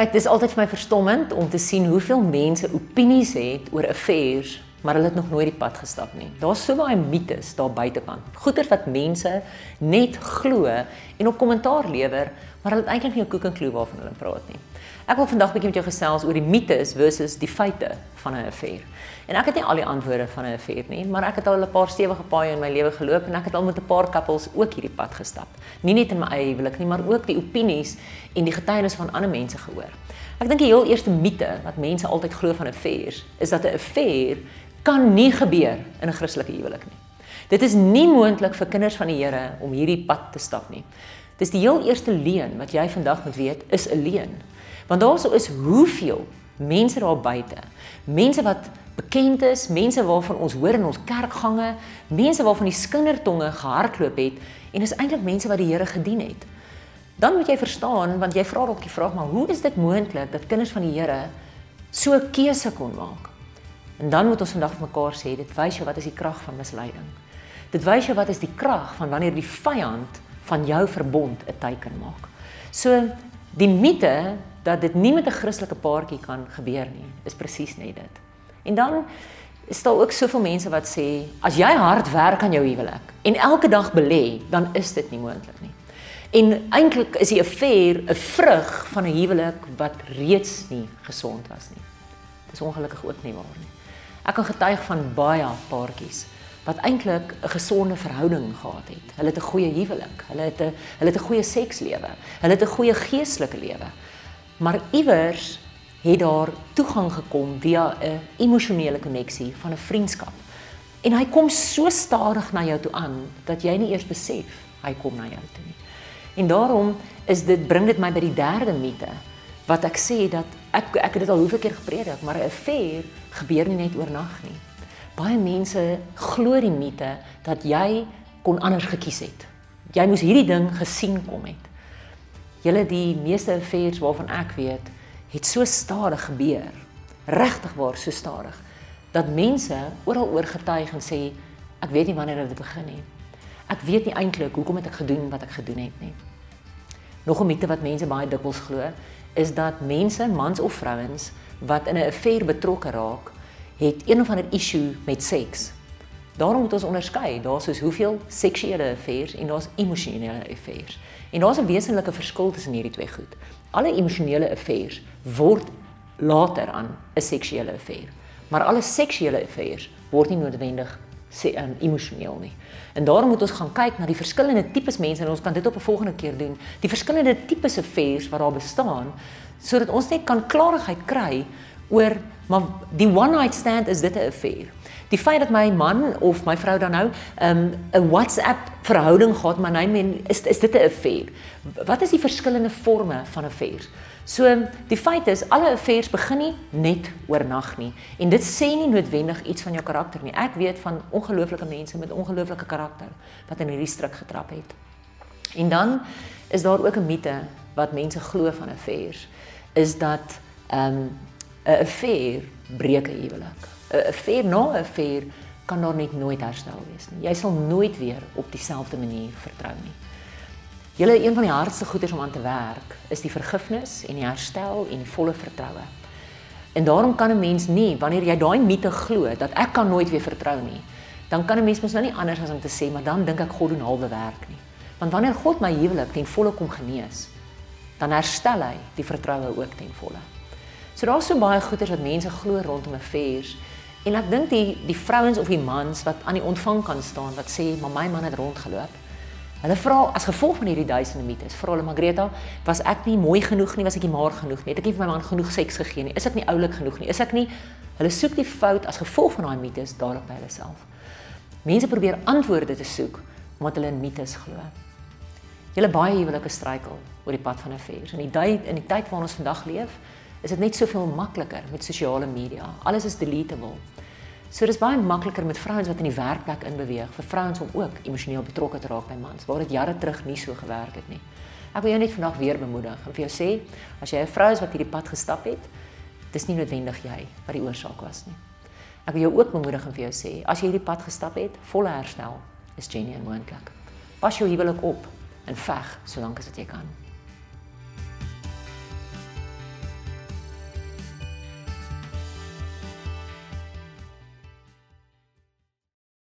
Kyk, dis altyd vir my verstommend om te sien hoeveel mense opinies het oor affairs, maar hulle het nog nooit die pad gestap nie. Daar's so baie mites daar buitekant. Goeters wat mense net glo en op kommentaar lewer, maar hulle het eintlik nie 'n koek en klou waarvan hulle praat nie. Ek wil vandag 'n bietjie met jou gesels oor die mites versus die feite van 'n affair. En ek het nie al die antwoorde van 'n affair nie, maar ek het al 'n paar stewige paaie in my lewe geloop en ek het al met 'n paar koppels ook hierdie pad gestap. Nie net in my eie huwelik nie, maar ook die opinies en die getuienis van ander mense gehoor. Ek dink die heel eerste mite wat mense altyd glo van affairs is dat 'n affair kan nie gebeur in 'n Christelike huwelik nie. Dit is nie moontlik vir kinders van die Here om hierdie pad te stap nie. Dis die heel eerste leuen wat jy vandag moet weet, is 'n leuen. Want daarso is hoeveel mense daar buite. Mense wat bekend is, mense waarvan ons hoor in ons kerkgange, mense waarvan die skindertonge gehardloop het en is eintlik mense wat die Here gedien het. Dan moet jy verstaan want jy vra dalk die vraag maar hoe is dit moontlik dat kinders van die Here so 'n keuse kon maak? En dan moet ons vandag vir mekaar sê dit wys jou wat is die krag van misleiding. Dit wys jou wat is die krag van wanneer die vyand van jou verbond 'n teken maak. So die mite dat dit nie met 'n Christelike paartjie kan gebeur nie, is presies net dit. En dan is daar ook soveel mense wat sê as jy hard werk aan jou huwelik en elke dag belê, dan is dit nie moontlik nie. En eintlik is die affair 'n vrug van 'n huwelik wat reeds nie gesond was nie. Dis ongelukkig ook nie waar nie. Ek kan getuig van baie paartjies wat eintlik 'n gesonde verhouding gehad het. Hulle het 'n goeie huwelik, hulle het 'n hulle het 'n goeie sekslewe, hulle het 'n goeie geestelike lewe maar iewers het daar toegang gekom via 'n emosionele koneksie van 'n vriendskap. En hy kom so stadig na jou toe aan dat jy nie eers besef hy kom na jou toe nie. En daarom is dit bring dit my by die derde mite wat ek sê dat ek ek het dit al hoeveel keer gepredik, maar 'n affair gebeur nie net oornag nie. Baie mense glo die mite dat jy kon anders gekies het. Jy moes hierdie ding gesien kom het. Julle die meeste affairs waarvan ek weet, het so stadig gebeur. Regtig waar so stadig dat mense oral oor getuig en sê ek weet nie wanneer dit begin nie. Ek weet nie eintlik hoekom het ek gedoen wat ek gedoen het nie. Nog 'n mite wat mense baie dikwels glo, is dat mense, mans of vrouens wat in 'n affair betrokke raak, het een of ander issue met seks. Daarom moet ons onderskei, daar's soos hoeveel seksuele affairs en daar's emosionele affairs. En daar's 'n wesenlike verskil tussen hierdie twee goed. Alle emosionele affairs word later aan 'n seksuele affair. Maar alle seksuele affairs word nie noodwendig se um, emosioneel nie. En daarom moet ons gaan kyk na die verskillende tipes mense en ons kan dit op 'n volgende keer doen. Die verskillende tipes affairs wat daar bestaan sodat ons net kan klarigheid kry oor maar die one night stand is dit 'n affair. Die feit dat my man of my vrou dan nou 'n um, 'n WhatsApp verhouding gehad met my men is is dit 'n affair. Wat is die verskillende forme van affairs? So die feit is alle affairs begin nie net oornag nie en dit sê nie noodwendig iets van jou karakter nie. Ek weet van ongelooflike mense met ongelooflike karakter wat in hierdie struik getrap het. En dan is daar ook 'n mite wat mense glo van affairs is dat ehm, 'n affair breek 'n huwelik. 'n affair na 'n affair kan daar net nooit herstel wees nie. Jy sal nooit weer op dieselfde manier vertrou nie. Julle een van die hardste goeders om aan te werk is die vergifnis en die herstel en die volle vertroue. En daarom kan 'n mens nie wanneer jy daai mite glo dat ek kan nooit weer vertrou nie, dan kan 'n mens mos nou nie anders as om te sê maar dan dink ek God doen halwe werk nie. Want wanneer God my huwelik ten volle kom genees, dan herstel hy die vertroue ook ten volle. So daar's so baie goeders wat mense glo rondom affairs En ek dink die die vrouens of die mans wat aan die ontvang kan staan wat sê maar my man het rondgeloop. Hulle vra as gevolg van hierdie duisende mites, vra hulle Margreta, was ek nie mooi genoeg nie, was ek nie maar genoeg nie, het ek nie vir my man genoeg seks gegee nie, is ek nie oulik genoeg nie, is ek nie Hulle soek die fout as gevolg van daai mites daarop by hulle self. Mense probeer antwoorde te soek omdat hulle in mites glo. Julle baie huwelike struikel oor die pad van 'n vers. In die tyd in die tyd waarin ons vandag leef, is dit net soveel makliker met sosiale media. Alles is deletable. So dis baie makliker met vrouens wat in die werkplek inbeweeg vir vrouens om ook emosioneel betrokke te raak by mans waar dit jare terug nie so gewerk het nie. Ek wil jou net vandag weer bemoedig en vir jou sê as jy 'n vrou is wat hierdie pad gestap het, dis nie noodwendig jy wat die oorsaak was nie. Ek wil jou ook bemoedig en vir jou sê as jy hierdie pad gestap het, volle herstel is genuine moontlik. Pas jou huwelik op en veg solank as wat jy kan.